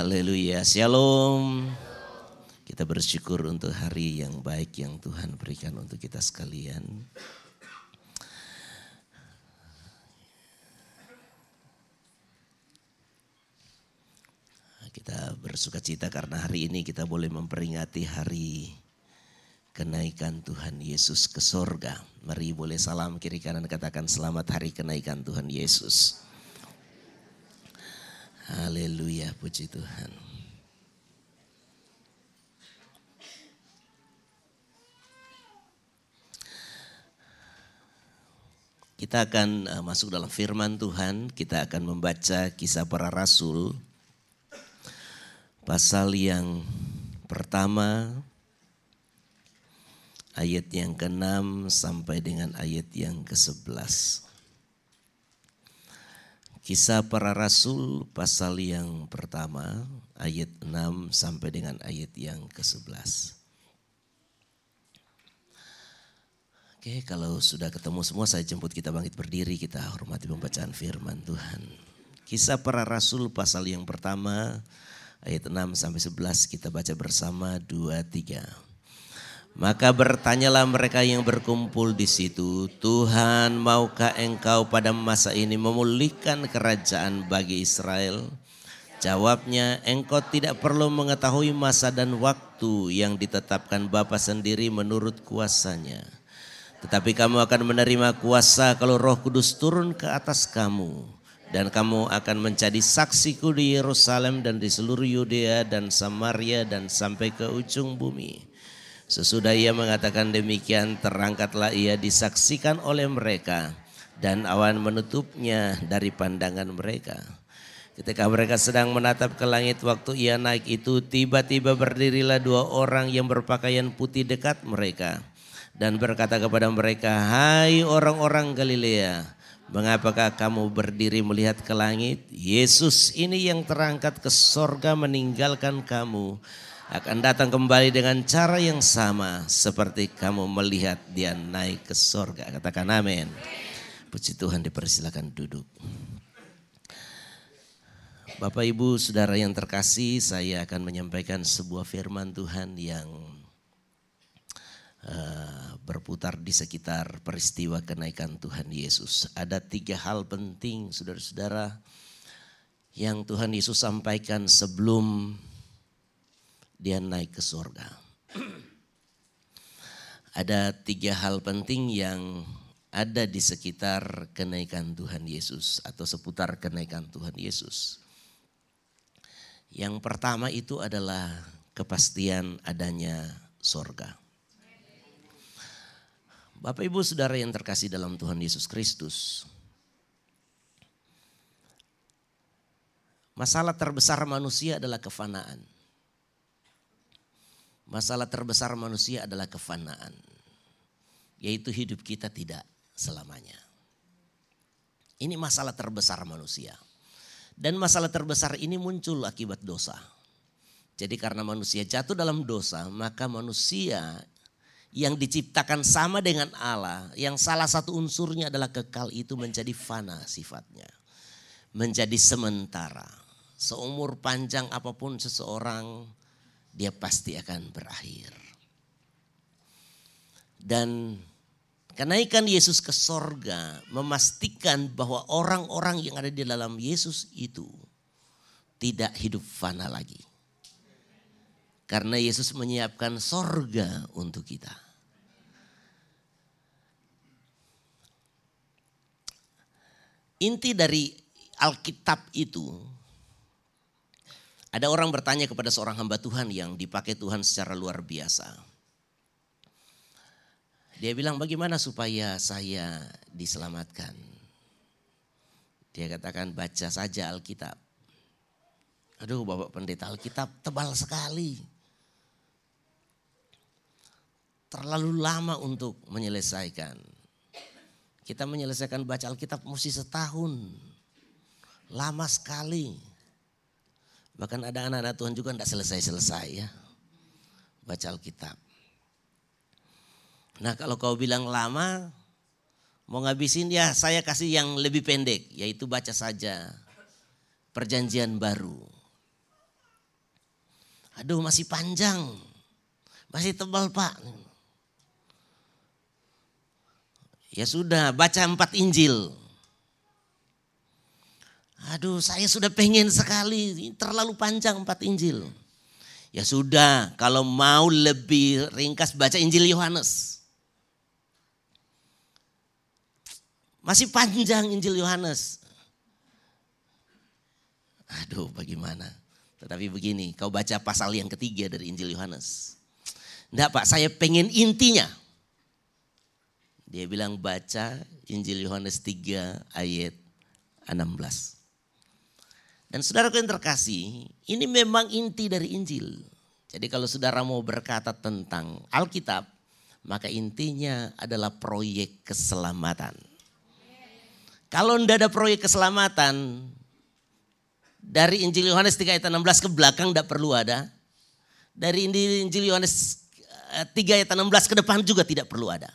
Haleluya, Shalom. Kita bersyukur untuk hari yang baik yang Tuhan berikan untuk kita sekalian. Kita bersuka cita karena hari ini kita boleh memperingati hari kenaikan Tuhan Yesus ke sorga. Mari boleh salam kiri kanan katakan selamat hari kenaikan Tuhan Yesus. Haleluya, puji Tuhan. Kita akan uh, masuk dalam firman Tuhan, kita akan membaca kisah para rasul. Pasal yang pertama, ayat yang ke-6 sampai dengan ayat yang ke-11. Kisah para rasul pasal yang pertama, ayat 6 sampai dengan ayat yang ke-11. Oke, kalau sudah ketemu semua saya jemput kita bangkit berdiri, kita hormati pembacaan firman Tuhan. Kisah para rasul pasal yang pertama ayat 6 sampai 11 kita baca bersama 2 3. Maka bertanyalah mereka yang berkumpul di situ, Tuhan maukah engkau pada masa ini memulihkan kerajaan bagi Israel? Jawabnya, engkau tidak perlu mengetahui masa dan waktu yang ditetapkan Bapa sendiri menurut kuasanya tetapi kamu akan menerima kuasa kalau roh kudus turun ke atas kamu. Dan kamu akan menjadi saksiku di Yerusalem dan di seluruh Yudea dan Samaria dan sampai ke ujung bumi. Sesudah ia mengatakan demikian terangkatlah ia disaksikan oleh mereka dan awan menutupnya dari pandangan mereka. Ketika mereka sedang menatap ke langit waktu ia naik itu tiba-tiba berdirilah dua orang yang berpakaian putih dekat mereka dan berkata kepada mereka, "Hai orang-orang Galilea, mengapakah kamu berdiri melihat ke langit? Yesus ini yang terangkat ke sorga meninggalkan kamu akan datang kembali dengan cara yang sama seperti kamu melihat dia naik ke sorga." Katakan amin. Puji Tuhan dipersilakan duduk. Bapak Ibu Saudara yang terkasih, saya akan menyampaikan sebuah firman Tuhan yang Eh, berputar di sekitar peristiwa kenaikan Tuhan Yesus. Ada tiga hal penting saudara-saudara yang Tuhan Yesus sampaikan sebelum dia naik ke surga. Ada tiga hal penting yang ada di sekitar kenaikan Tuhan Yesus atau seputar kenaikan Tuhan Yesus. Yang pertama itu adalah kepastian adanya sorga. Bapak Ibu Saudara yang terkasih dalam Tuhan Yesus Kristus. Masalah terbesar manusia adalah kefanaan. Masalah terbesar manusia adalah kefanaan. Yaitu hidup kita tidak selamanya. Ini masalah terbesar manusia. Dan masalah terbesar ini muncul akibat dosa. Jadi karena manusia jatuh dalam dosa, maka manusia yang diciptakan sama dengan Allah, yang salah satu unsurnya adalah kekal itu menjadi fana sifatnya. Menjadi sementara. Seumur panjang apa pun seseorang, dia pasti akan berakhir. Dan kenaikan Yesus ke sorga memastikan bahwa orang-orang yang ada di dalam Yesus itu tidak hidup fana lagi karena Yesus menyiapkan sorga untuk kita. Inti dari Alkitab itu, ada orang bertanya kepada seorang hamba Tuhan yang dipakai Tuhan secara luar biasa. Dia bilang bagaimana supaya saya diselamatkan. Dia katakan baca saja Alkitab. Aduh Bapak Pendeta Alkitab tebal sekali terlalu lama untuk menyelesaikan. Kita menyelesaikan baca Alkitab mesti setahun. Lama sekali. Bahkan ada anak-anak Tuhan juga tidak selesai-selesai ya. Baca Alkitab. Nah kalau kau bilang lama, mau ngabisin ya saya kasih yang lebih pendek. Yaitu baca saja perjanjian baru. Aduh masih panjang. Masih tebal pak. Ya sudah baca empat Injil. Aduh saya sudah pengen sekali. Terlalu panjang empat Injil. Ya sudah kalau mau lebih ringkas baca Injil Yohanes. Masih panjang Injil Yohanes. Aduh bagaimana. Tetapi begini, kau baca pasal yang ketiga dari Injil Yohanes. Enggak pak, saya pengen intinya. Dia bilang baca Injil Yohanes 3 ayat 16. Dan saudara yang terkasih, ini memang inti dari Injil. Jadi kalau saudara mau berkata tentang Alkitab, maka intinya adalah proyek keselamatan. Kalau tidak ada proyek keselamatan, dari Injil Yohanes 3 ayat 16 ke belakang tidak perlu ada. Dari Injil Yohanes 3 eh, ayat 16 ke depan juga tidak perlu ada.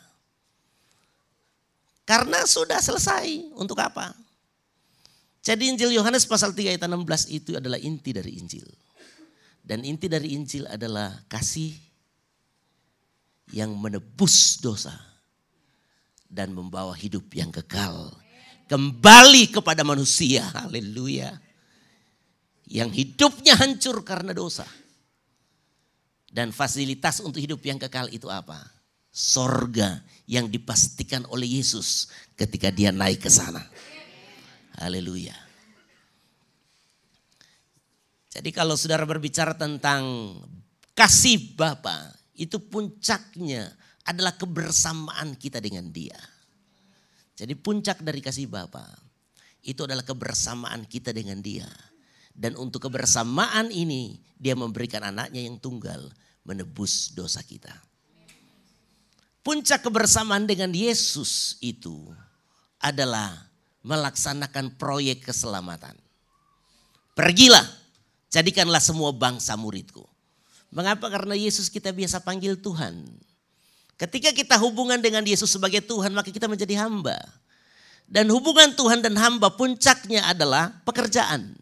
Karena sudah selesai. Untuk apa? Jadi Injil Yohanes pasal 3 ayat 16 itu adalah inti dari Injil. Dan inti dari Injil adalah kasih yang menebus dosa dan membawa hidup yang kekal kembali kepada manusia. Haleluya. Yang hidupnya hancur karena dosa. Dan fasilitas untuk hidup yang kekal itu apa? Sorga yang dipastikan oleh Yesus ketika dia naik ke sana. Haleluya. Jadi kalau saudara berbicara tentang kasih Bapa, itu puncaknya adalah kebersamaan kita dengan dia. Jadi puncak dari kasih Bapa itu adalah kebersamaan kita dengan Dia. Dan untuk kebersamaan ini Dia memberikan anaknya yang tunggal menebus dosa kita. Puncak kebersamaan dengan Yesus itu adalah melaksanakan proyek keselamatan. Pergilah, jadikanlah semua bangsa muridku. Mengapa? Karena Yesus kita biasa panggil Tuhan. Ketika kita hubungan dengan Yesus sebagai Tuhan, maka kita menjadi hamba. Dan hubungan Tuhan dan hamba puncaknya adalah pekerjaan.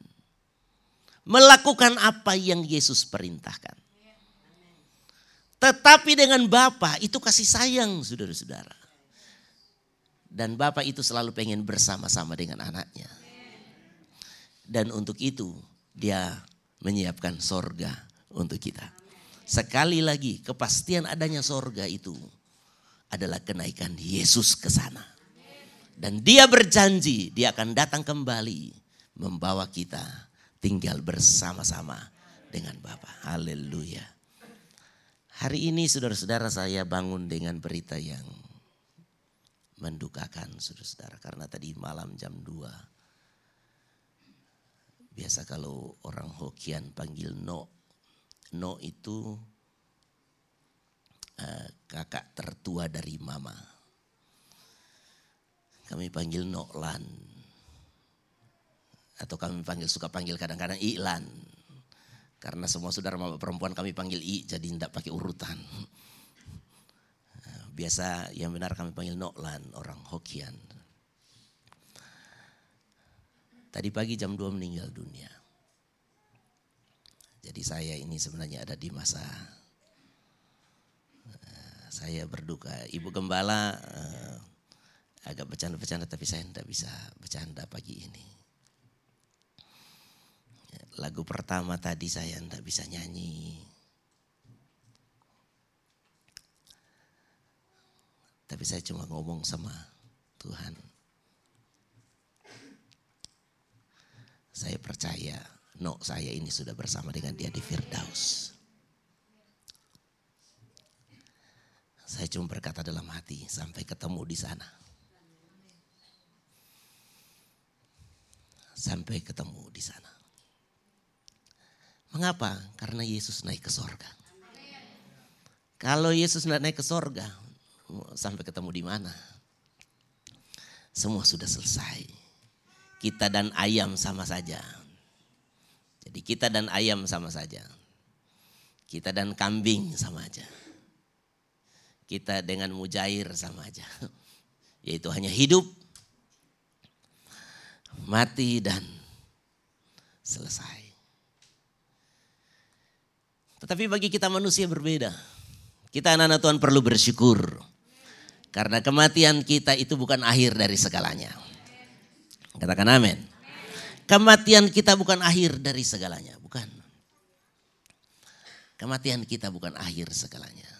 Melakukan apa yang Yesus perintahkan. Tetapi dengan Bapa itu kasih sayang saudara-saudara. Dan Bapa itu selalu pengen bersama-sama dengan anaknya. Dan untuk itu dia menyiapkan sorga untuk kita. Sekali lagi kepastian adanya sorga itu adalah kenaikan Yesus ke sana. Dan dia berjanji dia akan datang kembali membawa kita tinggal bersama-sama dengan Bapa. Haleluya. Hari ini saudara-saudara saya bangun dengan berita yang mendukakan saudara-saudara. Karena tadi malam jam 2. Biasa kalau orang Hokian panggil no No itu uh, kakak tertua dari mama. Kami panggil Noklan. Atau kami panggil suka panggil kadang-kadang Iklan. Karena semua saudara mama perempuan kami panggil I jadi tidak pakai urutan. Biasa yang benar kami panggil Noklan, orang Hokian. Tadi pagi jam 2 meninggal dunia. Jadi saya ini sebenarnya ada di masa uh, saya berduka. Ibu Gembala uh, agak bercanda-bercanda tapi saya tidak bisa bercanda pagi ini. Lagu pertama tadi saya tidak bisa nyanyi. Tapi saya cuma ngomong sama Tuhan. Saya percaya no saya ini sudah bersama dengan dia di Firdaus. Saya cuma berkata dalam hati sampai ketemu di sana. Sampai ketemu di sana. Mengapa? Karena Yesus naik ke sorga. Kalau Yesus naik ke sorga, sampai ketemu di mana? Semua sudah selesai. Kita dan ayam sama saja. Jadi kita dan ayam sama saja. Kita dan kambing sama aja. Kita dengan mujair sama aja. Yaitu hanya hidup, mati dan selesai. Tetapi bagi kita manusia berbeda. Kita anak-anak Tuhan perlu bersyukur. Karena kematian kita itu bukan akhir dari segalanya. Katakan amin. Kematian kita bukan akhir dari segalanya, bukan. Kematian kita bukan akhir segalanya.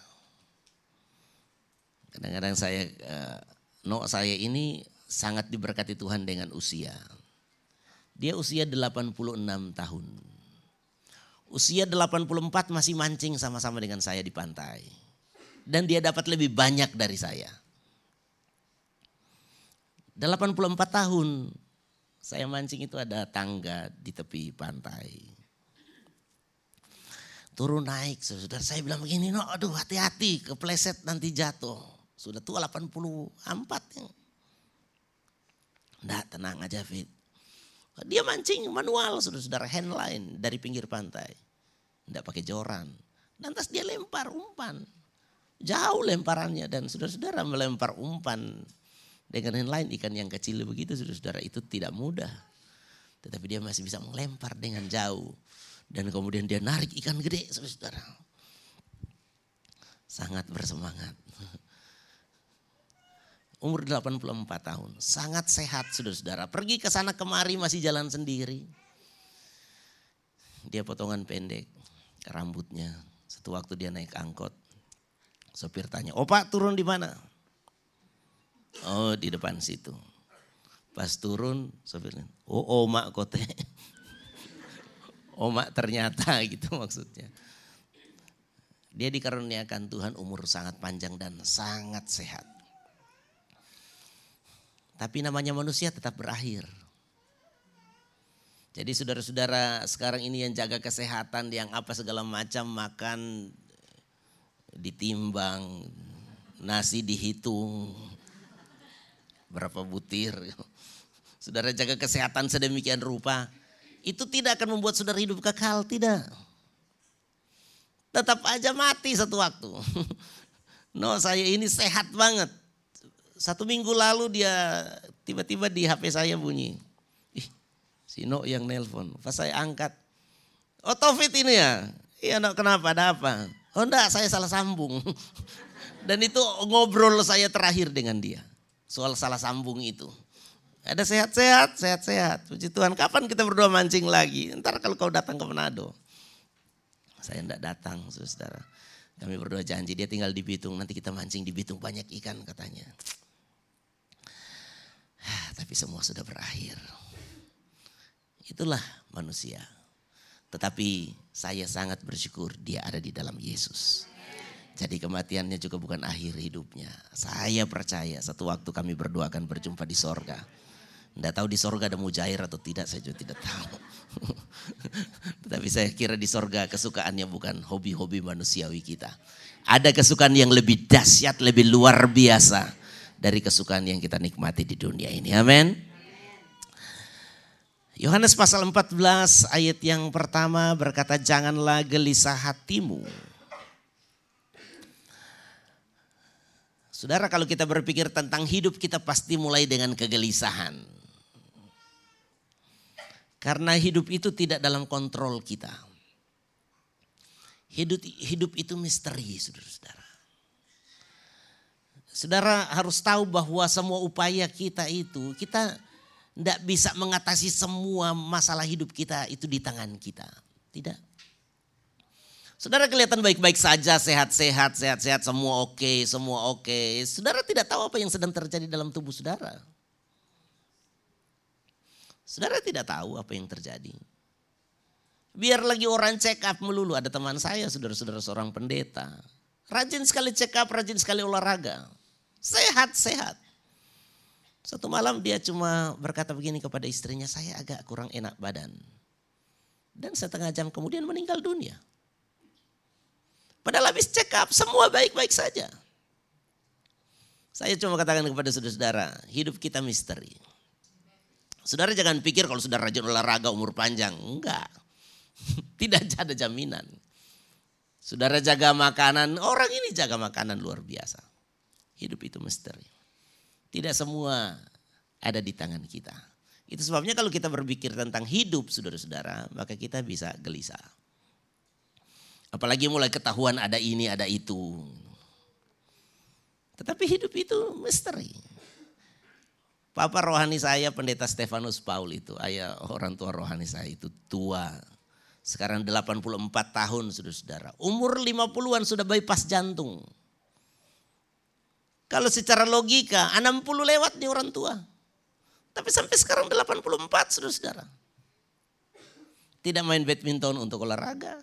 Kadang-kadang saya, uh, no saya ini sangat diberkati Tuhan dengan usia. Dia usia 86 tahun. Usia 84 masih mancing sama-sama dengan saya di pantai. Dan dia dapat lebih banyak dari saya. 84 tahun saya mancing itu ada tangga di tepi pantai. Turun naik, saudara saya bilang begini, no aduh hati-hati kepleset nanti jatuh. Sudah tua 84 yang. Nggak tenang aja Fit. Dia mancing manual saudara-saudara handline dari pinggir pantai. Nggak pakai joran. Lantas dia lempar umpan. Jauh lemparannya dan saudara-saudara melempar umpan dengan yang lain ikan yang kecil begitu saudara-saudara itu tidak mudah. Tetapi dia masih bisa melempar dengan jauh. Dan kemudian dia narik ikan gede saudara-saudara. Sangat bersemangat. Umur 84 tahun. Sangat sehat saudara-saudara. Pergi ke sana kemari masih jalan sendiri. Dia potongan pendek rambutnya. Satu waktu dia naik angkot. Sopir tanya, opa turun di mana? Oh di depan situ. Pas turun sopirnya, oh oma kote. oma ternyata gitu maksudnya. Dia dikaruniakan Tuhan umur sangat panjang dan sangat sehat. Tapi namanya manusia tetap berakhir. Jadi saudara-saudara sekarang ini yang jaga kesehatan, yang apa segala macam makan ditimbang, nasi dihitung, berapa butir. Saudara jaga kesehatan sedemikian rupa. Itu tidak akan membuat saudara hidup kekal, tidak. Tetap aja mati satu waktu. No saya ini sehat banget. Satu minggu lalu dia tiba-tiba di HP saya bunyi. Ih, si No yang nelpon. Pas saya angkat. Oh Taufik ini ya? Iya no kenapa ada apa? Oh enggak saya salah sambung. Dan itu ngobrol saya terakhir dengan dia soal salah sambung itu. Ada sehat-sehat, sehat-sehat. Puji Tuhan, kapan kita berdua mancing lagi? Ntar kalau kau datang ke Manado. Saya tidak datang, saudara. Kami berdua janji, dia tinggal di Bitung. Nanti kita mancing di Bitung, banyak ikan katanya. Tapi semua sudah berakhir. Itulah manusia. Tetapi saya sangat bersyukur dia ada di dalam Yesus. Jadi kematiannya juga bukan akhir hidupnya. Saya percaya satu waktu kami berdua akan berjumpa di sorga. Tidak tahu di sorga ada mujair atau tidak, saya juga tidak tahu. Tapi saya kira di sorga kesukaannya bukan hobi-hobi manusiawi kita. Ada kesukaan yang lebih dahsyat, lebih luar biasa dari kesukaan yang kita nikmati di dunia ini. Amin. Yohanes pasal 14 ayat yang pertama berkata janganlah gelisah hatimu Saudara kalau kita berpikir tentang hidup kita pasti mulai dengan kegelisahan. Karena hidup itu tidak dalam kontrol kita. Hidup, hidup itu misteri saudara-saudara. Saudara harus tahu bahwa semua upaya kita itu, kita tidak bisa mengatasi semua masalah hidup kita itu di tangan kita. Tidak. Saudara kelihatan baik-baik saja, sehat-sehat, sehat-sehat, semua oke, okay, semua oke. Okay. Saudara tidak tahu apa yang sedang terjadi dalam tubuh saudara. Saudara tidak tahu apa yang terjadi. Biar lagi orang check up melulu. Ada teman saya, saudara-saudara seorang pendeta. Rajin sekali check up, rajin sekali olahraga. Sehat-sehat. Satu malam dia cuma berkata begini kepada istrinya, saya agak kurang enak badan. Dan setengah jam kemudian meninggal dunia. Padahal habis check up semua baik-baik saja. Saya cuma katakan kepada saudara-saudara, hidup kita misteri. Saudara jangan pikir kalau sudah rajin olahraga umur panjang. Enggak. Tidak ada jaminan. Saudara jaga makanan, orang ini jaga makanan luar biasa. Hidup itu misteri. Tidak semua ada di tangan kita. Itu sebabnya kalau kita berpikir tentang hidup saudara-saudara, maka kita bisa gelisah. Apalagi mulai ketahuan ada ini, ada itu. Tetapi hidup itu misteri. Papa rohani saya pendeta Stefanus Paul itu, ayah orang tua rohani saya itu tua. Sekarang 84 tahun saudara-saudara. Umur 50-an sudah bypass jantung. Kalau secara logika 60 lewat nih orang tua. Tapi sampai sekarang 84 saudara-saudara. Tidak main badminton untuk olahraga.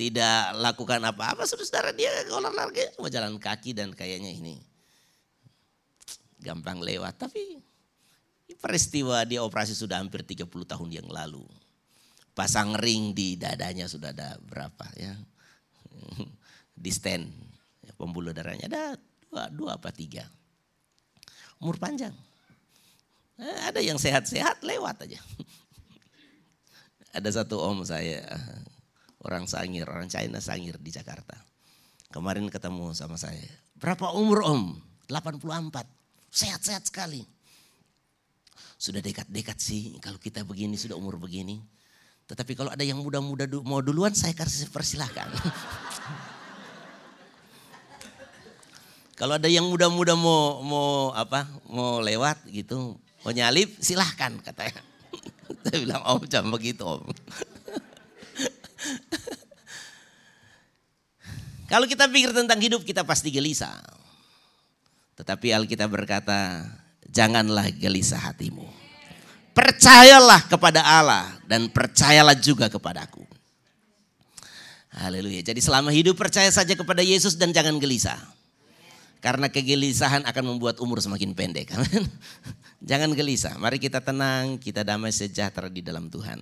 Tidak lakukan apa-apa saudara-saudara. Dia olahraga cuma jalan kaki dan kayaknya ini gampang lewat. Tapi peristiwa dia operasi sudah hampir 30 tahun yang lalu. Pasang ring di dadanya sudah ada berapa ya. Di stand ya, pembuluh darahnya ada dua, dua apa tiga. Umur panjang. Eh, ada yang sehat-sehat lewat aja. ada satu om saya, orang Sangir, orang China Sangir di Jakarta. Kemarin ketemu sama saya. Berapa umur om? 84. Sehat-sehat sekali. Sudah dekat-dekat sih kalau kita begini, sudah umur begini. Tetapi kalau ada yang muda-muda mau duluan saya kasih persilahkan. kalau ada yang muda-muda mau mau apa mau lewat gitu mau nyalip silahkan katanya. saya bilang om jangan begitu om. Kalau kita pikir tentang hidup kita pasti gelisah. Tetapi Alkitab berkata, janganlah gelisah hatimu. Percayalah kepada Allah dan percayalah juga kepadaku. Haleluya. Jadi selama hidup percaya saja kepada Yesus dan jangan gelisah. Karena kegelisahan akan membuat umur semakin pendek. jangan gelisah. Mari kita tenang, kita damai sejahtera di dalam Tuhan.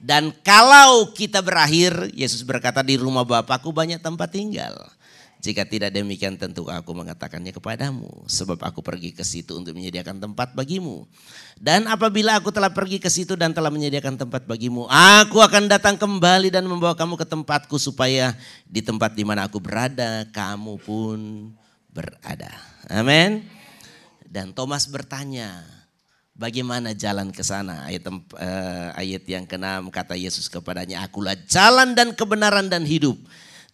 Dan kalau kita berakhir, Yesus berkata di rumah Bapakku banyak tempat tinggal. Jika tidak demikian tentu aku mengatakannya kepadamu. Sebab aku pergi ke situ untuk menyediakan tempat bagimu. Dan apabila aku telah pergi ke situ dan telah menyediakan tempat bagimu. Aku akan datang kembali dan membawa kamu ke tempatku. Supaya di tempat di mana aku berada kamu pun berada. Amin. Dan Thomas bertanya. Bagaimana jalan ke sana? Ayat, uh, ayat yang keenam kata Yesus kepadanya, akulah jalan dan kebenaran dan hidup.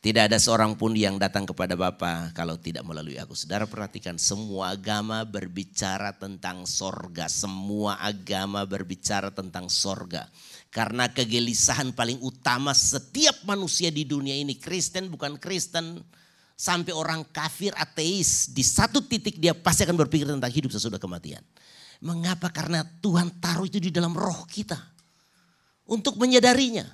Tidak ada seorang pun yang datang kepada Bapa kalau tidak melalui aku. Saudara perhatikan semua agama berbicara tentang sorga. Semua agama berbicara tentang sorga. Karena kegelisahan paling utama setiap manusia di dunia ini. Kristen bukan Kristen. Sampai orang kafir ateis. Di satu titik dia pasti akan berpikir tentang hidup sesudah kematian. Mengapa? Karena Tuhan taruh itu di dalam roh kita. Untuk menyadarinya.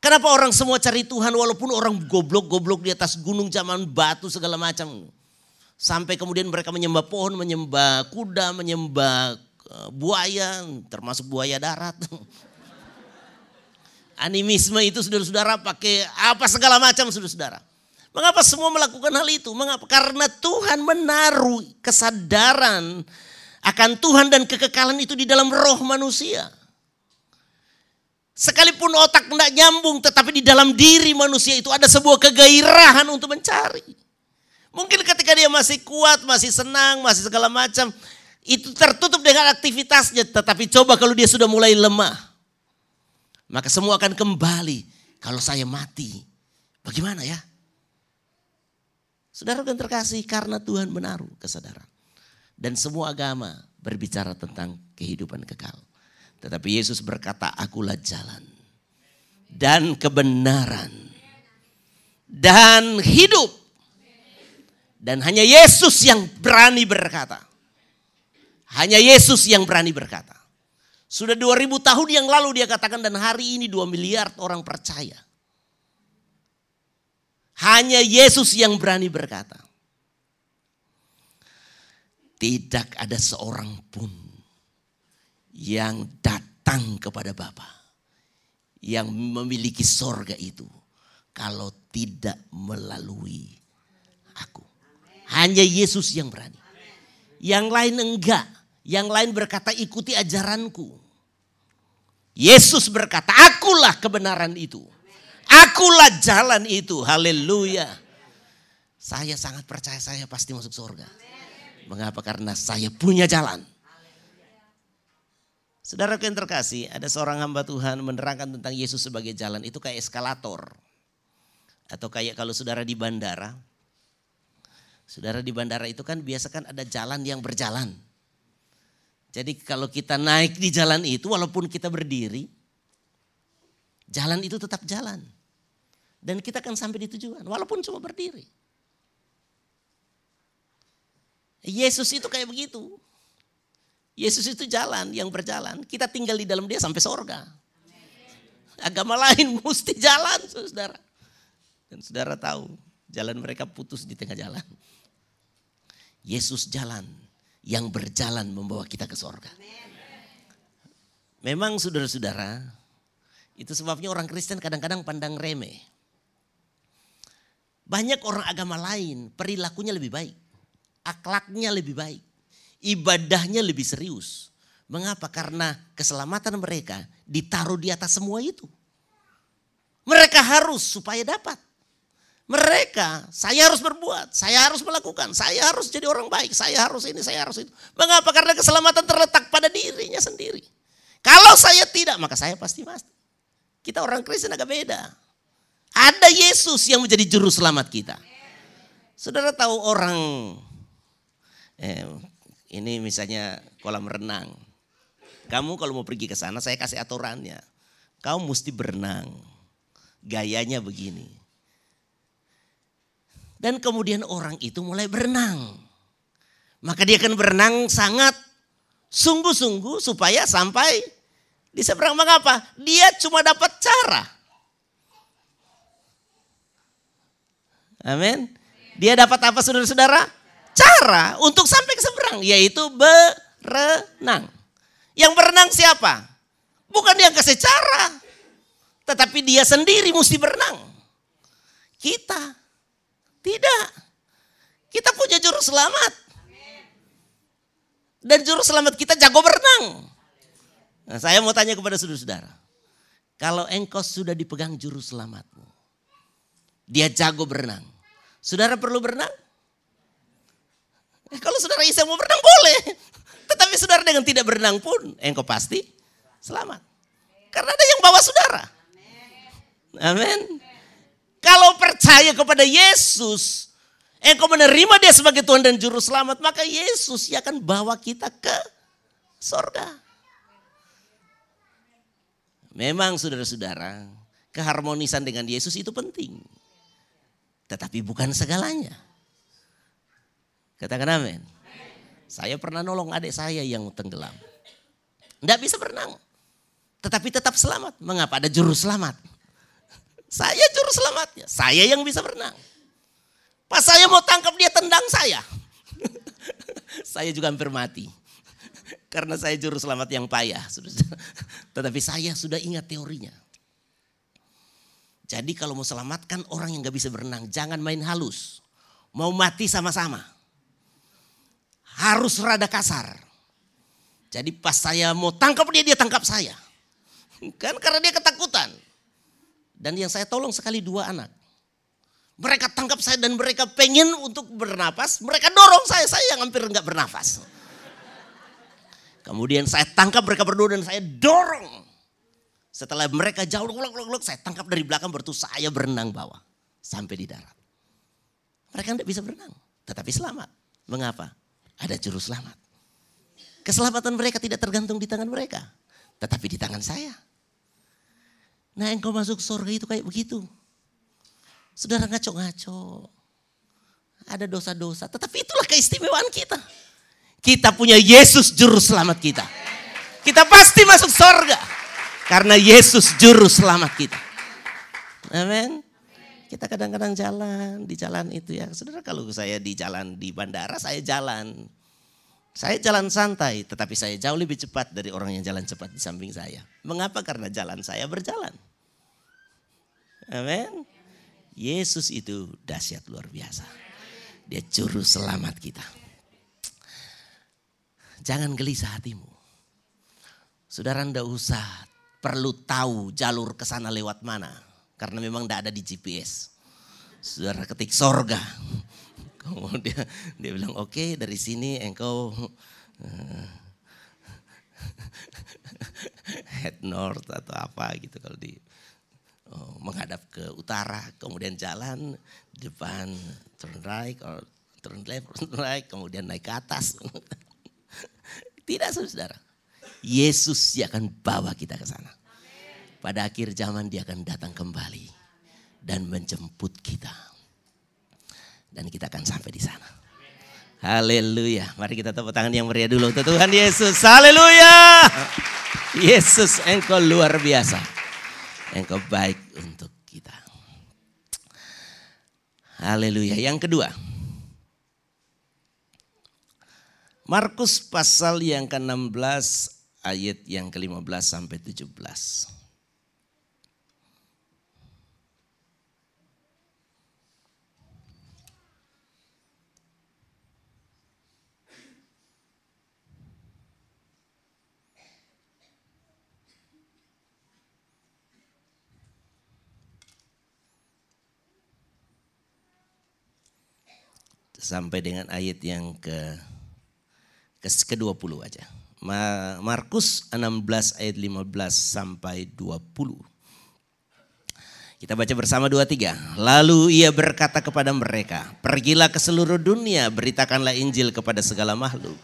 Kenapa orang semua cari Tuhan walaupun orang goblok-goblok di atas gunung zaman batu segala macam. Sampai kemudian mereka menyembah pohon, menyembah kuda, menyembah eh, buaya, termasuk buaya darat. Animisme itu saudara-saudara pakai apa segala macam saudara-saudara. Mengapa semua melakukan hal itu? Mengapa? Karena Tuhan menaruh kesadaran akan Tuhan dan kekekalan itu di dalam roh manusia. Sekalipun otak tidak nyambung tetapi di dalam diri manusia itu ada sebuah kegairahan untuk mencari. Mungkin ketika dia masih kuat, masih senang, masih segala macam. Itu tertutup dengan aktivitasnya. Tetapi coba kalau dia sudah mulai lemah. Maka semua akan kembali. Kalau saya mati, bagaimana ya? Saudara yang terkasih karena Tuhan menaruh kesadaran. Dan semua agama berbicara tentang kehidupan kekal. Tetapi Yesus berkata, akulah jalan dan kebenaran dan hidup. Dan hanya Yesus yang berani berkata. Hanya Yesus yang berani berkata. Sudah 2000 tahun yang lalu dia katakan dan hari ini 2 miliar orang percaya. Hanya Yesus yang berani berkata. Tidak ada seorang pun yang datang kepada Bapa. Yang memiliki sorga itu. Kalau tidak melalui aku. Hanya Yesus yang berani. Yang lain enggak. Yang lain berkata ikuti ajaranku. Yesus berkata akulah kebenaran itu. Akulah jalan itu. Haleluya. Saya sangat percaya saya pasti masuk surga. Mengapa? Karena saya punya jalan. Saudara yang terkasih, ada seorang hamba Tuhan menerangkan tentang Yesus sebagai jalan itu kayak eskalator. Atau kayak kalau saudara di bandara, saudara di bandara itu kan biasa kan ada jalan yang berjalan. Jadi kalau kita naik di jalan itu walaupun kita berdiri, jalan itu tetap jalan. Dan kita akan sampai di tujuan walaupun cuma berdiri. Yesus itu kayak begitu. Yesus itu jalan yang berjalan. Kita tinggal di dalam dia sampai sorga. Agama lain mesti jalan saudara. Dan saudara tahu jalan mereka putus di tengah jalan. Yesus jalan yang berjalan membawa kita ke sorga. Memang saudara-saudara, itu sebabnya orang Kristen kadang-kadang pandang remeh. Banyak orang agama lain perilakunya lebih baik. Akhlaknya lebih baik ibadahnya lebih serius. Mengapa? Karena keselamatan mereka ditaruh di atas semua itu. Mereka harus supaya dapat. Mereka, saya harus berbuat, saya harus melakukan, saya harus jadi orang baik, saya harus ini, saya harus itu. Mengapa? Karena keselamatan terletak pada dirinya sendiri. Kalau saya tidak, maka saya pasti mati. Kita orang Kristen agak beda. Ada Yesus yang menjadi juru selamat kita. Saudara tahu orang eh, ini misalnya kolam renang. Kamu kalau mau pergi ke sana saya kasih aturannya. Kau mesti berenang. Gayanya begini. Dan kemudian orang itu mulai berenang. Maka dia akan berenang sangat sungguh-sungguh supaya sampai di seberang mengapa? Dia cuma dapat cara. Amin. Dia dapat apa saudara-saudara? Cara untuk sampai ke seberang, yaitu berenang. Yang berenang siapa? Bukan dia kasih cara, tetapi dia sendiri mesti berenang. Kita tidak. Kita punya juru selamat. Dan juru selamat kita jago berenang. Nah, saya mau tanya kepada saudara-saudara. Kalau engkau sudah dipegang juru selamatmu. Dia jago berenang. Saudara perlu berenang? Kalau saudara Isa mau berenang boleh. Tetapi saudara dengan tidak berenang pun engkau pasti selamat. Karena ada yang bawa saudara. Amin. Kalau percaya kepada Yesus, engkau menerima dia sebagai Tuhan dan Juru Selamat, maka Yesus yang akan bawa kita ke sorga. Memang saudara-saudara, keharmonisan dengan Yesus itu penting. Tetapi bukan segalanya. Katakan amin. Saya pernah nolong adik saya yang tenggelam. Tidak bisa berenang. Tetapi tetap selamat. Mengapa? Ada juru selamat. Saya juru selamatnya. Saya yang bisa berenang. Pas saya mau tangkap dia tendang saya. saya juga hampir mati. Karena saya juru selamat yang payah. Tetapi saya sudah ingat teorinya. Jadi kalau mau selamatkan orang yang gak bisa berenang, jangan main halus. Mau mati sama-sama harus rada kasar. Jadi pas saya mau tangkap dia, dia tangkap saya. Kan karena dia ketakutan. Dan yang saya tolong sekali dua anak. Mereka tangkap saya dan mereka pengen untuk bernapas. Mereka dorong saya, saya yang hampir nggak bernafas. Kemudian saya tangkap mereka berdua dan saya dorong. Setelah mereka jauh, luk, luk, luk, saya tangkap dari belakang bertu saya berenang bawah. Sampai di darat. Mereka tidak bisa berenang, tetapi selamat. Mengapa? Ada juru selamat. Keselamatan mereka tidak tergantung di tangan mereka, tetapi di tangan saya. Nah engkau masuk surga itu kayak begitu. Saudara ngaco-ngaco. Ada dosa-dosa, tetapi itulah keistimewaan kita. Kita punya Yesus juru selamat kita. Kita pasti masuk surga. Karena Yesus juru selamat kita. Amin. Kita kadang-kadang jalan di jalan itu ya. Saudara kalau saya di jalan di bandara saya jalan. Saya jalan santai tetapi saya jauh lebih cepat dari orang yang jalan cepat di samping saya. Mengapa? Karena jalan saya berjalan. Amin. Yesus itu dahsyat luar biasa. Dia juru selamat kita. Jangan gelisah hatimu. Saudara ndak usah perlu tahu jalur ke sana lewat mana karena memang tidak ada di GPS. Saudara ketik sorga. Kemudian dia bilang oke okay, dari sini engkau uh, head north atau apa gitu kalau di oh, menghadap ke utara, kemudian jalan depan turn right or turn left, turn right, kemudian naik ke atas. Tidak saudara. Yesus yang akan bawa kita ke sana. Pada akhir zaman dia akan datang kembali dan menjemput kita. Dan kita akan sampai di sana. Haleluya. Mari kita tepuk tangan yang meriah dulu untuk Tuhan Yesus. Haleluya. Yesus engkau luar biasa. Engkau baik untuk kita. Haleluya. Yang kedua. Markus pasal yang ke-16 ayat yang ke-15 sampai 17. Sampai dengan ayat yang ke ke-20 aja. Markus 16 ayat 15 sampai 20. Kita baca bersama dua tiga. Lalu ia berkata kepada mereka, pergilah ke seluruh dunia, beritakanlah Injil kepada segala makhluk.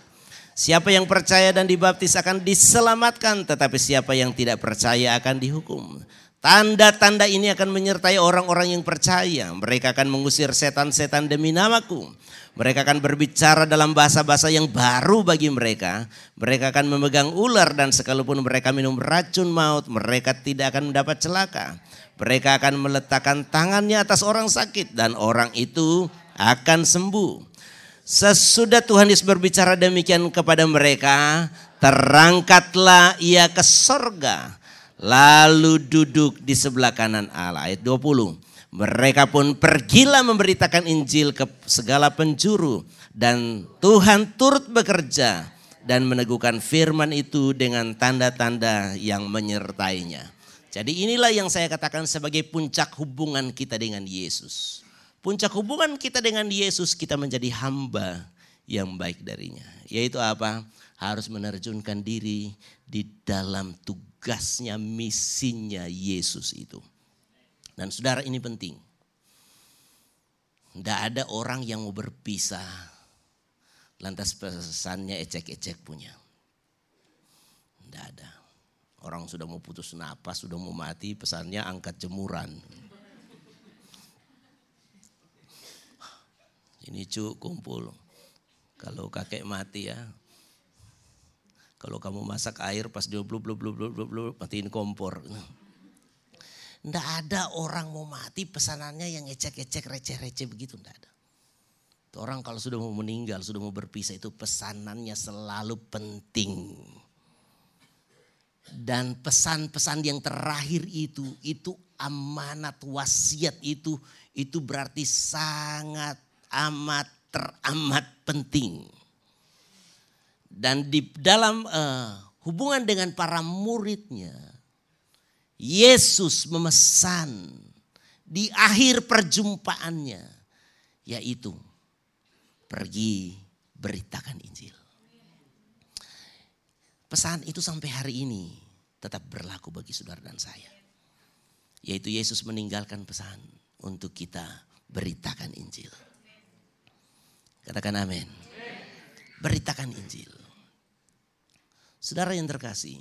Siapa yang percaya dan dibaptis akan diselamatkan, tetapi siapa yang tidak percaya akan dihukum. Tanda-tanda ini akan menyertai orang-orang yang percaya. Mereka akan mengusir setan-setan demi namaku. Mereka akan berbicara dalam bahasa-bahasa yang baru bagi mereka. Mereka akan memegang ular dan sekalipun mereka minum racun maut, mereka tidak akan mendapat celaka. Mereka akan meletakkan tangannya atas orang sakit dan orang itu akan sembuh. Sesudah Tuhan Yesus berbicara demikian kepada mereka, terangkatlah ia ke sorga lalu duduk di sebelah kanan Allah. Ayat 20. Mereka pun pergilah memberitakan Injil ke segala penjuru dan Tuhan turut bekerja dan meneguhkan firman itu dengan tanda-tanda yang menyertainya. Jadi inilah yang saya katakan sebagai puncak hubungan kita dengan Yesus. Puncak hubungan kita dengan Yesus kita menjadi hamba yang baik darinya. Yaitu apa? Harus menerjunkan diri di dalam tugas tugasnya, misinya Yesus itu. Dan saudara ini penting. Tidak ada orang yang mau berpisah. Lantas pesannya ecek-ecek punya. Tidak ada. Orang sudah mau putus napas, sudah mau mati, pesannya angkat jemuran. Ini cu kumpul. Kalau kakek mati ya, kalau kamu masak air pas dia blub blub blub blub blub, matiin kompor. Nggak ada orang mau mati pesanannya yang ecek-ecek receh-receh begitu. Nggak ada. Itu orang kalau sudah mau meninggal, sudah mau berpisah itu pesanannya selalu penting. Dan pesan-pesan yang terakhir itu, itu amanat wasiat itu, itu berarti sangat amat teramat penting. Dan di dalam uh, hubungan dengan para muridnya, Yesus memesan di akhir perjumpaannya, yaitu pergi beritakan Injil. Pesan itu sampai hari ini tetap berlaku bagi saudara dan saya. Yaitu Yesus meninggalkan pesan untuk kita beritakan Injil. Katakan amin. Beritakan Injil. Saudara yang terkasih,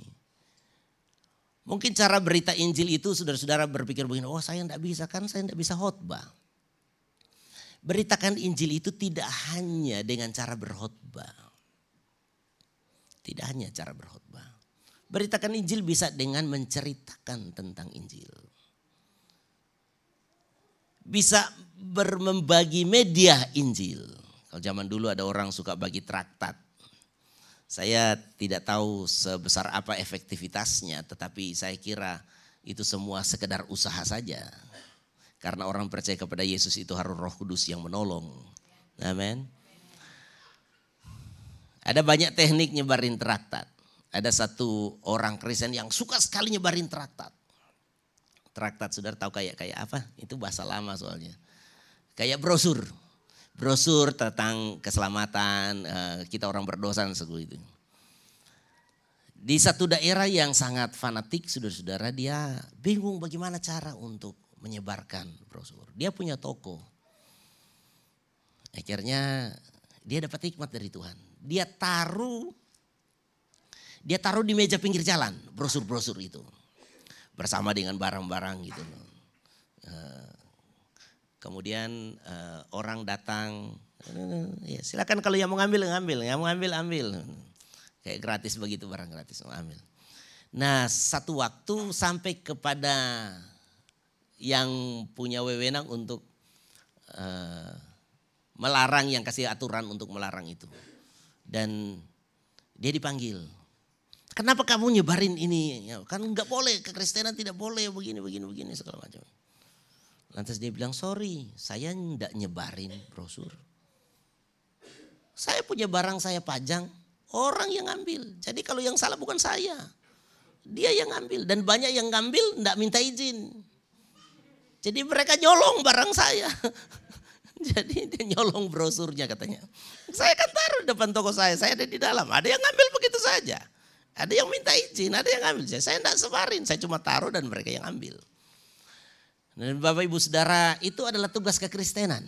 mungkin cara berita Injil itu saudara-saudara berpikir begini, oh saya tidak bisa kan, saya tidak bisa khotbah. Beritakan Injil itu tidak hanya dengan cara berkhotbah. Tidak hanya cara berkhotbah. Beritakan Injil bisa dengan menceritakan tentang Injil. Bisa bermembagi media Injil. Kalau zaman dulu ada orang suka bagi traktat. Saya tidak tahu sebesar apa efektivitasnya, tetapi saya kira itu semua sekedar usaha saja. Karena orang percaya kepada Yesus itu harus roh kudus yang menolong. Amin. Ada banyak teknik nyebarin traktat. Ada satu orang Kristen yang suka sekali nyebarin traktat. Traktat saudara tahu kayak kayak apa? Itu bahasa lama soalnya. Kayak brosur brosur tentang keselamatan uh, kita orang berdosa dan itu. Di satu daerah yang sangat fanatik, saudara-saudara, dia bingung bagaimana cara untuk menyebarkan brosur. Dia punya toko. Akhirnya dia dapat hikmat dari Tuhan. Dia taruh dia taruh di meja pinggir jalan brosur-brosur itu. Bersama dengan barang-barang gitu. Eh, kemudian eh, orang datang, ya silakan kalau yang mau ngambil ngambil, yang mau ngambil ambil. Kayak gratis begitu barang gratis mau ambil. Nah satu waktu sampai kepada yang punya wewenang untuk uh, melarang yang kasih aturan untuk melarang itu. Dan dia dipanggil. Kenapa kamu nyebarin ini? Ya, kan nggak boleh, kekristenan tidak boleh begini, begini, begini segala macam. Lantas dia bilang, sorry saya nggak nyebarin brosur. Saya punya barang saya pajang, orang yang ngambil. Jadi kalau yang salah bukan saya. Dia yang ngambil dan banyak yang ngambil nggak minta izin. Jadi mereka nyolong barang saya. Jadi dia nyolong brosurnya katanya. Saya kan taruh depan toko saya, saya ada di dalam. Ada yang ngambil begitu saja. Ada yang minta izin, ada yang ngambil. Saya tidak sebarin, saya cuma taruh dan mereka yang ambil. Dan Bapak Ibu Saudara, itu adalah tugas kekristenan.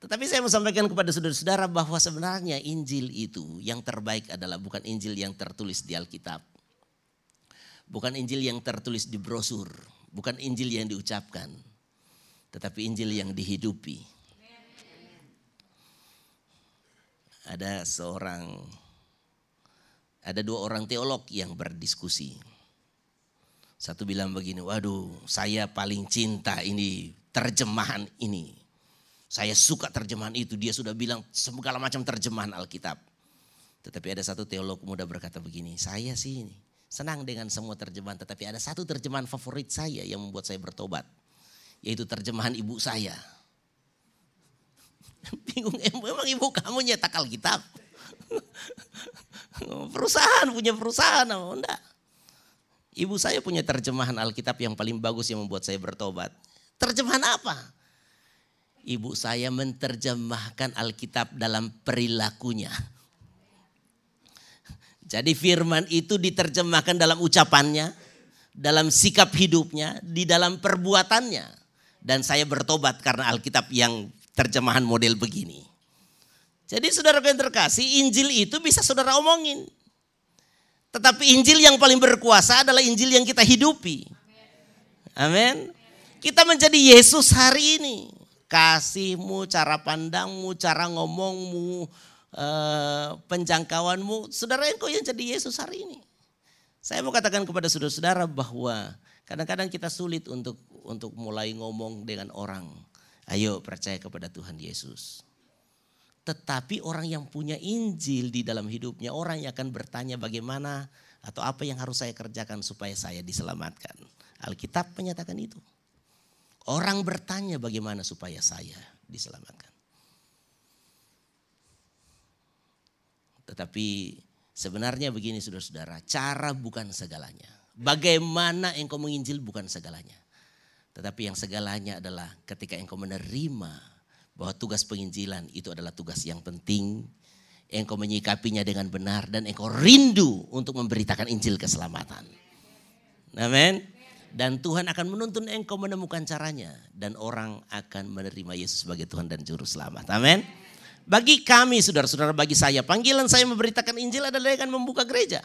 Tetapi saya mau sampaikan kepada saudara-saudara bahwa sebenarnya Injil itu yang terbaik adalah bukan Injil yang tertulis di Alkitab. Bukan Injil yang tertulis di brosur Bukan Injil yang diucapkan, tetapi Injil yang dihidupi. Ada seorang, ada dua orang teolog yang berdiskusi. Satu bilang begini, waduh saya paling cinta ini terjemahan ini. Saya suka terjemahan itu, dia sudah bilang segala macam terjemahan Alkitab. Tetapi ada satu teolog muda berkata begini, saya sih ini senang dengan semua terjemahan, tetapi ada satu terjemahan favorit saya yang membuat saya bertobat, yaitu terjemahan ibu saya. Bingung, emang ibu kamu nyetak Alkitab? perusahaan, punya perusahaan, enggak. Ibu saya punya terjemahan Alkitab yang paling bagus yang membuat saya bertobat. Terjemahan apa? Ibu saya menerjemahkan Alkitab dalam perilakunya. Jadi firman itu diterjemahkan dalam ucapannya, dalam sikap hidupnya, di dalam perbuatannya. Dan saya bertobat karena Alkitab yang terjemahan model begini. Jadi saudara yang terkasih, Injil itu bisa saudara omongin. Tetapi Injil yang paling berkuasa adalah Injil yang kita hidupi. Amin. Kita menjadi Yesus hari ini. Kasihmu, cara pandangmu, cara ngomongmu, uh, penjangkauanmu, saudara engkau yang jadi Yesus hari ini. Saya mau katakan kepada saudara-saudara bahwa kadang-kadang kita sulit untuk untuk mulai ngomong dengan orang. Ayo percaya kepada Tuhan Yesus. Tetapi orang yang punya Injil di dalam hidupnya, orang yang akan bertanya bagaimana atau apa yang harus saya kerjakan supaya saya diselamatkan. Alkitab menyatakan itu. Orang bertanya bagaimana supaya saya diselamatkan. Tetapi sebenarnya begini saudara-saudara, cara bukan segalanya. Bagaimana engkau menginjil bukan segalanya. Tetapi yang segalanya adalah ketika engkau menerima bahwa tugas penginjilan itu adalah tugas yang penting. Engkau menyikapinya dengan benar dan engkau rindu untuk memberitakan Injil keselamatan. Amin. Dan Tuhan akan menuntun engkau menemukan caranya. Dan orang akan menerima Yesus sebagai Tuhan dan Juru Selamat. Amin. Bagi kami saudara-saudara, bagi saya panggilan saya memberitakan Injil adalah dengan membuka gereja.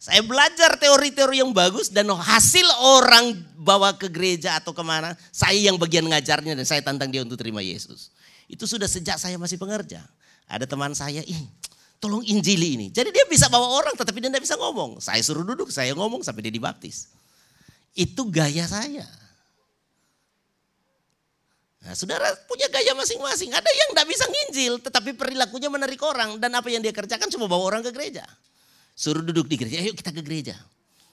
Saya belajar teori-teori yang bagus dan hasil orang bawa ke gereja atau ke mana, saya yang bagian ngajarnya dan saya tantang dia untuk terima Yesus. Itu sudah sejak saya masih pengerja. Ada teman saya, ih tolong injili ini. Jadi dia bisa bawa orang tetapi dia tidak bisa ngomong. Saya suruh duduk, saya ngomong sampai dia dibaptis. Itu gaya saya. Nah, saudara punya gaya masing-masing. Ada yang tidak bisa nginjil, tetapi perilakunya menarik orang. Dan apa yang dia kerjakan cuma bawa orang ke gereja. Suruh duduk di gereja, ayo kita ke gereja.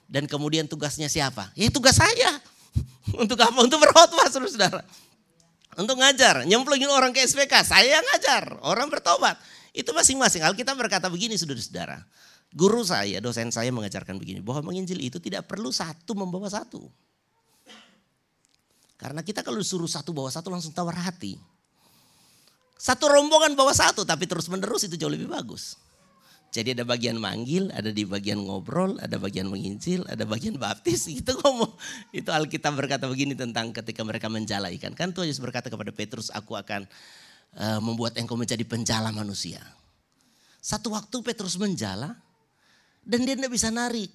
Dan kemudian tugasnya siapa? Ya tugas saya. Untuk apa? Untuk berkhotbah saudara. Untuk ngajar, nyemplungin orang ke SPK. Saya ngajar, orang bertobat. Itu masing-masing. Alkitab berkata begini saudara-saudara. Guru saya, dosen saya mengajarkan begini. Bahwa menginjil itu tidak perlu satu membawa satu. Karena kita kalau disuruh satu bawa satu langsung tawar hati. Satu rombongan bawa satu tapi terus menerus itu jauh lebih bagus. Jadi ada bagian manggil, ada di bagian ngobrol, ada bagian menginjil, ada bagian baptis. Itu ngomong. Itu Alkitab berkata begini tentang ketika mereka menjala ikan. Kan Tuhan Yesus berkata kepada Petrus, aku akan uh, membuat engkau menjadi penjala manusia. Satu waktu Petrus menjala dan dia tidak bisa narik.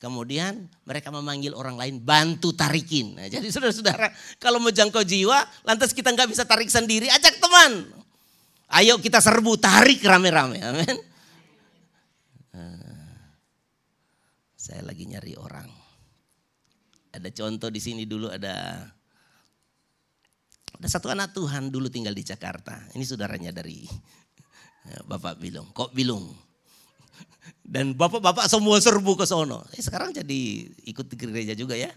Kemudian mereka memanggil orang lain bantu tarikin. Nah, jadi saudara-saudara kalau mau jangkau jiwa lantas kita nggak bisa tarik sendiri ajak teman. Ayo kita serbu tarik rame-rame. Amin. Saya lagi nyari orang. Ada contoh di sini dulu ada ada satu anak Tuhan dulu tinggal di Jakarta. Ini saudaranya dari ya, Bapak Bilung. Kok Bilung? Dan bapak-bapak semua serbu ke sono. Eh, sekarang jadi ikut di gereja juga ya.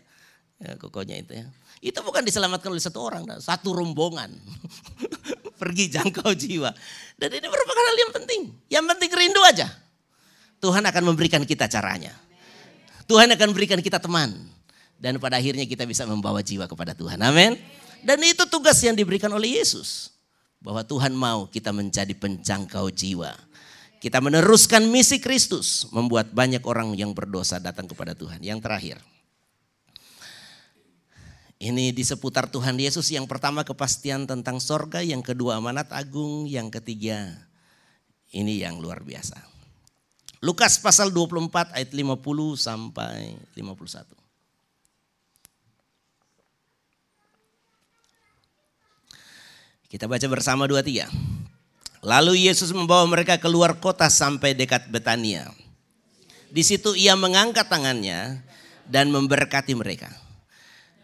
ya kokonya itu ya. Itu bukan diselamatkan oleh satu orang, satu rombongan. Pergi jangkau jiwa. Dan ini merupakan hal yang penting. Yang penting rindu aja. Tuhan akan memberikan kita caranya. Tuhan akan berikan kita teman. Dan pada akhirnya kita bisa membawa jiwa kepada Tuhan. Amin. Dan itu tugas yang diberikan oleh Yesus. Bahwa Tuhan mau kita menjadi penjangkau jiwa. Kita meneruskan misi Kristus. Membuat banyak orang yang berdosa datang kepada Tuhan. Yang terakhir. Ini di seputar Tuhan Yesus. Yang pertama kepastian tentang sorga. Yang kedua amanat agung. Yang ketiga ini yang luar biasa. Lukas pasal 24 ayat 50 sampai 51. Kita baca bersama dua tiga. Lalu Yesus membawa mereka keluar kota sampai dekat Betania. Di situ ia mengangkat tangannya dan memberkati mereka.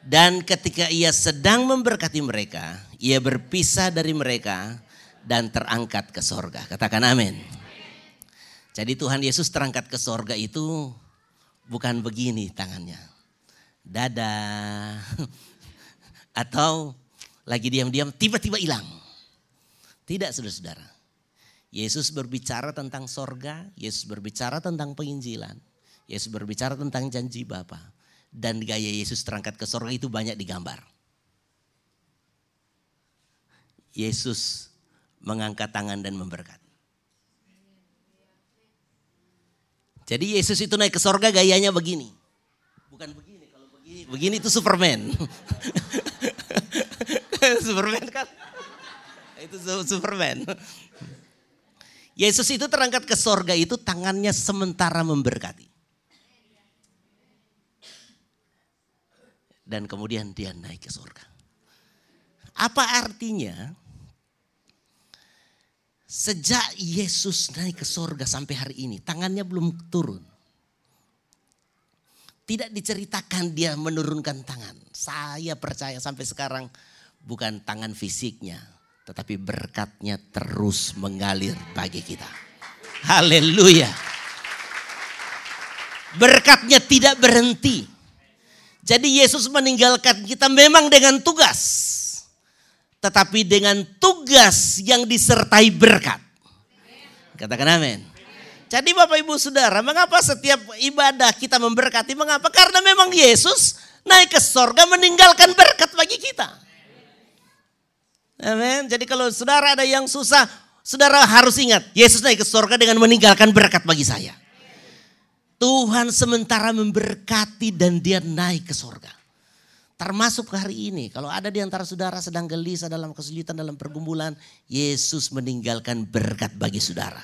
Dan ketika ia sedang memberkati mereka, ia berpisah dari mereka dan terangkat ke sorga. Katakan amin. Jadi Tuhan Yesus terangkat ke sorga itu bukan begini tangannya. Dadah. Atau lagi diam-diam tiba-tiba hilang. Tidak saudara-saudara. Yesus berbicara tentang sorga, Yesus berbicara tentang penginjilan. Yesus berbicara tentang janji Bapa. Dan gaya Yesus terangkat ke sorga itu banyak digambar. Yesus mengangkat tangan dan memberkati. Jadi Yesus itu naik ke sorga gayanya begini. Bukan begini, kalau begini, begini itu Superman. Superman kan? Itu Superman. Yesus itu terangkat ke sorga itu tangannya sementara memberkati. Dan kemudian dia naik ke sorga. Apa artinya? Sejak Yesus naik ke sorga sampai hari ini, tangannya belum turun. Tidak diceritakan dia menurunkan tangan. Saya percaya sampai sekarang bukan tangan fisiknya, tetapi berkatnya terus mengalir bagi kita. Haleluya. Berkatnya tidak berhenti. Jadi Yesus meninggalkan kita memang dengan tugas tetapi dengan tugas yang disertai berkat. Katakan amin. Jadi Bapak Ibu Saudara, mengapa setiap ibadah kita memberkati? Mengapa? Karena memang Yesus naik ke sorga meninggalkan berkat bagi kita. Amin. Jadi kalau saudara ada yang susah, saudara harus ingat, Yesus naik ke sorga dengan meninggalkan berkat bagi saya. Tuhan sementara memberkati dan dia naik ke sorga. Termasuk hari ini, kalau ada di antara saudara sedang gelisah dalam kesulitan, dalam pergumulan, Yesus meninggalkan berkat bagi saudara.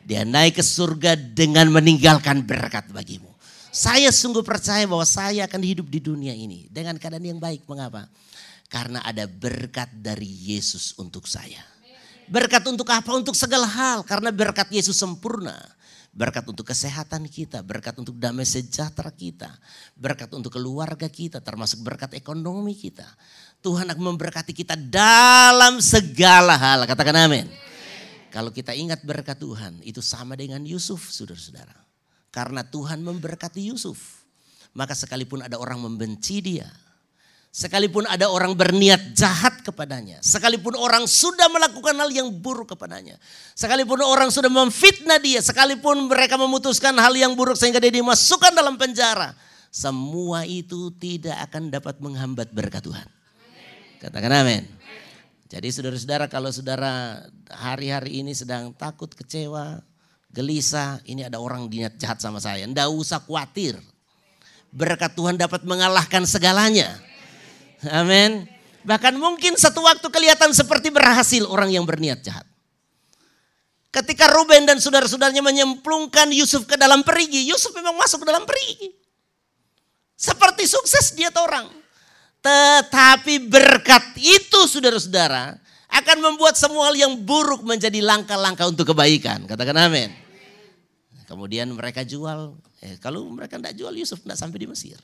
Dia naik ke surga dengan meninggalkan berkat bagimu. Saya sungguh percaya bahwa saya akan hidup di dunia ini dengan keadaan yang baik. Mengapa? Karena ada berkat dari Yesus untuk saya. Berkat untuk apa? Untuk segala hal. Karena berkat Yesus sempurna berkat untuk kesehatan kita, berkat untuk damai sejahtera kita, berkat untuk keluarga kita, termasuk berkat ekonomi kita. Tuhan akan memberkati kita dalam segala hal. Katakan amin. Kalau kita ingat berkat Tuhan, itu sama dengan Yusuf, saudara-saudara. Karena Tuhan memberkati Yusuf, maka sekalipun ada orang membenci dia, Sekalipun ada orang berniat jahat kepadanya. Sekalipun orang sudah melakukan hal yang buruk kepadanya. Sekalipun orang sudah memfitnah dia. Sekalipun mereka memutuskan hal yang buruk sehingga dia dimasukkan dalam penjara. Semua itu tidak akan dapat menghambat berkat Tuhan. Katakan amin. Jadi saudara-saudara kalau saudara hari-hari ini sedang takut, kecewa, gelisah, ini ada orang niat jahat sama saya. Nggak usah khawatir. Berkat Tuhan dapat mengalahkan segalanya. Amin. Bahkan mungkin satu waktu kelihatan seperti berhasil orang yang berniat jahat. Ketika Ruben dan saudara-saudaranya menyemplungkan Yusuf ke dalam perigi, Yusuf memang masuk ke dalam perigi. Seperti sukses dia orang. Tetapi berkat itu saudara-saudara akan membuat semua hal yang buruk menjadi langkah-langkah untuk kebaikan. Katakan amin. Kemudian mereka jual. Eh, kalau mereka tidak jual Yusuf tidak sampai di Mesir.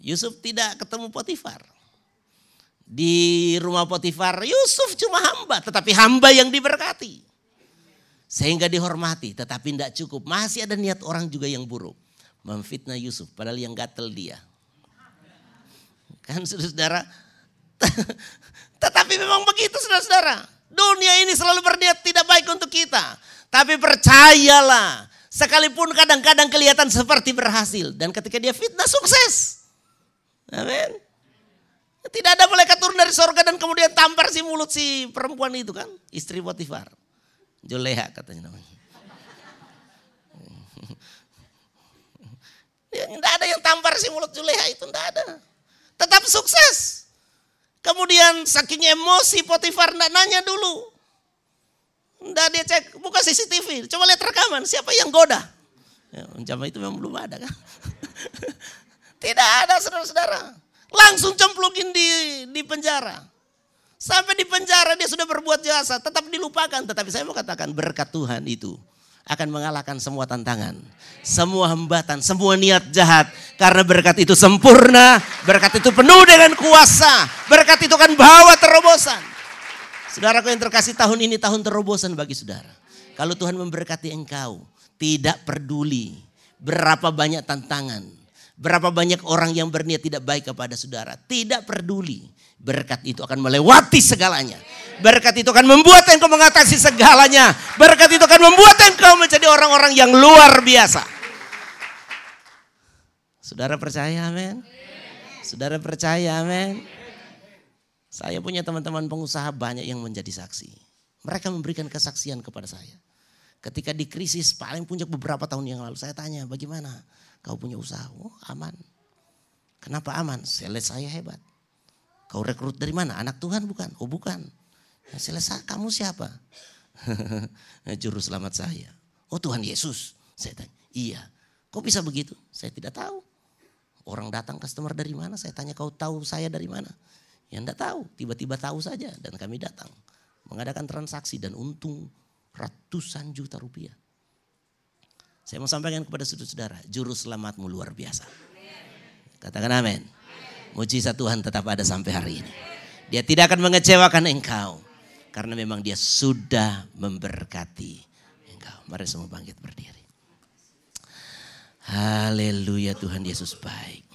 Yusuf tidak ketemu Potifar di rumah Potifar, Yusuf cuma hamba, tetapi hamba yang diberkati. Sehingga dihormati, tetapi tidak cukup. Masih ada niat orang juga yang buruk. Memfitnah Yusuf, padahal yang gatel dia. Kan saudara-saudara, tetapi memang begitu saudara-saudara. Dunia ini selalu berniat tidak baik untuk kita. Tapi percayalah, sekalipun kadang-kadang kelihatan seperti berhasil. Dan ketika dia fitnah sukses. Amin. Tidak ada malaikat turun dari sorga dan kemudian tampar si mulut si perempuan itu kan. Istri Potifar. Joleha katanya namanya. Tidak ada yang tampar si mulut Juleha itu, tidak ada. Tetap sukses. Kemudian saking emosi Potifar tidak nanya dulu. Tidak dia cek, buka CCTV, coba lihat rekaman, siapa yang goda. Ya, itu memang belum ada kan. Tidak ada saudara-saudara. Langsung cemplungin di, di penjara. Sampai di penjara dia sudah berbuat jasa, tetap dilupakan. Tetapi saya mau katakan berkat Tuhan itu akan mengalahkan semua tantangan. Semua hambatan, semua niat jahat. Karena berkat itu sempurna, berkat itu penuh dengan kuasa. Berkat itu akan bawa terobosan. Saudaraku yang terkasih tahun ini tahun terobosan bagi saudara. Kalau Tuhan memberkati engkau, tidak peduli berapa banyak tantangan, Berapa banyak orang yang berniat tidak baik kepada saudara. Tidak peduli. Berkat itu akan melewati segalanya. Berkat itu akan membuat engkau mengatasi segalanya. Berkat itu akan membuat engkau menjadi orang-orang yang luar biasa. Saudara percaya amin? Saudara percaya amin? Saya punya teman-teman pengusaha banyak yang menjadi saksi. Mereka memberikan kesaksian kepada saya. Ketika di krisis paling puncak beberapa tahun yang lalu saya tanya bagaimana? Kau punya usaha, oh aman. Kenapa aman? Sales saya hebat. Kau rekrut dari mana? Anak Tuhan bukan? Oh bukan. Sales kamu siapa? Juru selamat saya. Oh Tuhan Yesus. Saya tanya, iya. Kok bisa begitu? Saya tidak tahu. Orang datang customer dari mana? Saya tanya kau tahu saya dari mana? Ya enggak tahu, tiba-tiba tahu saja dan kami datang. Mengadakan transaksi dan untung ratusan juta rupiah. Saya mau sampaikan kepada saudara-saudara, juru selamatmu luar biasa. Katakan amin. Mujizat Tuhan tetap ada sampai hari ini. Dia tidak akan mengecewakan engkau. Karena memang dia sudah memberkati engkau. Mari semua bangkit berdiri. Haleluya Tuhan Yesus baik.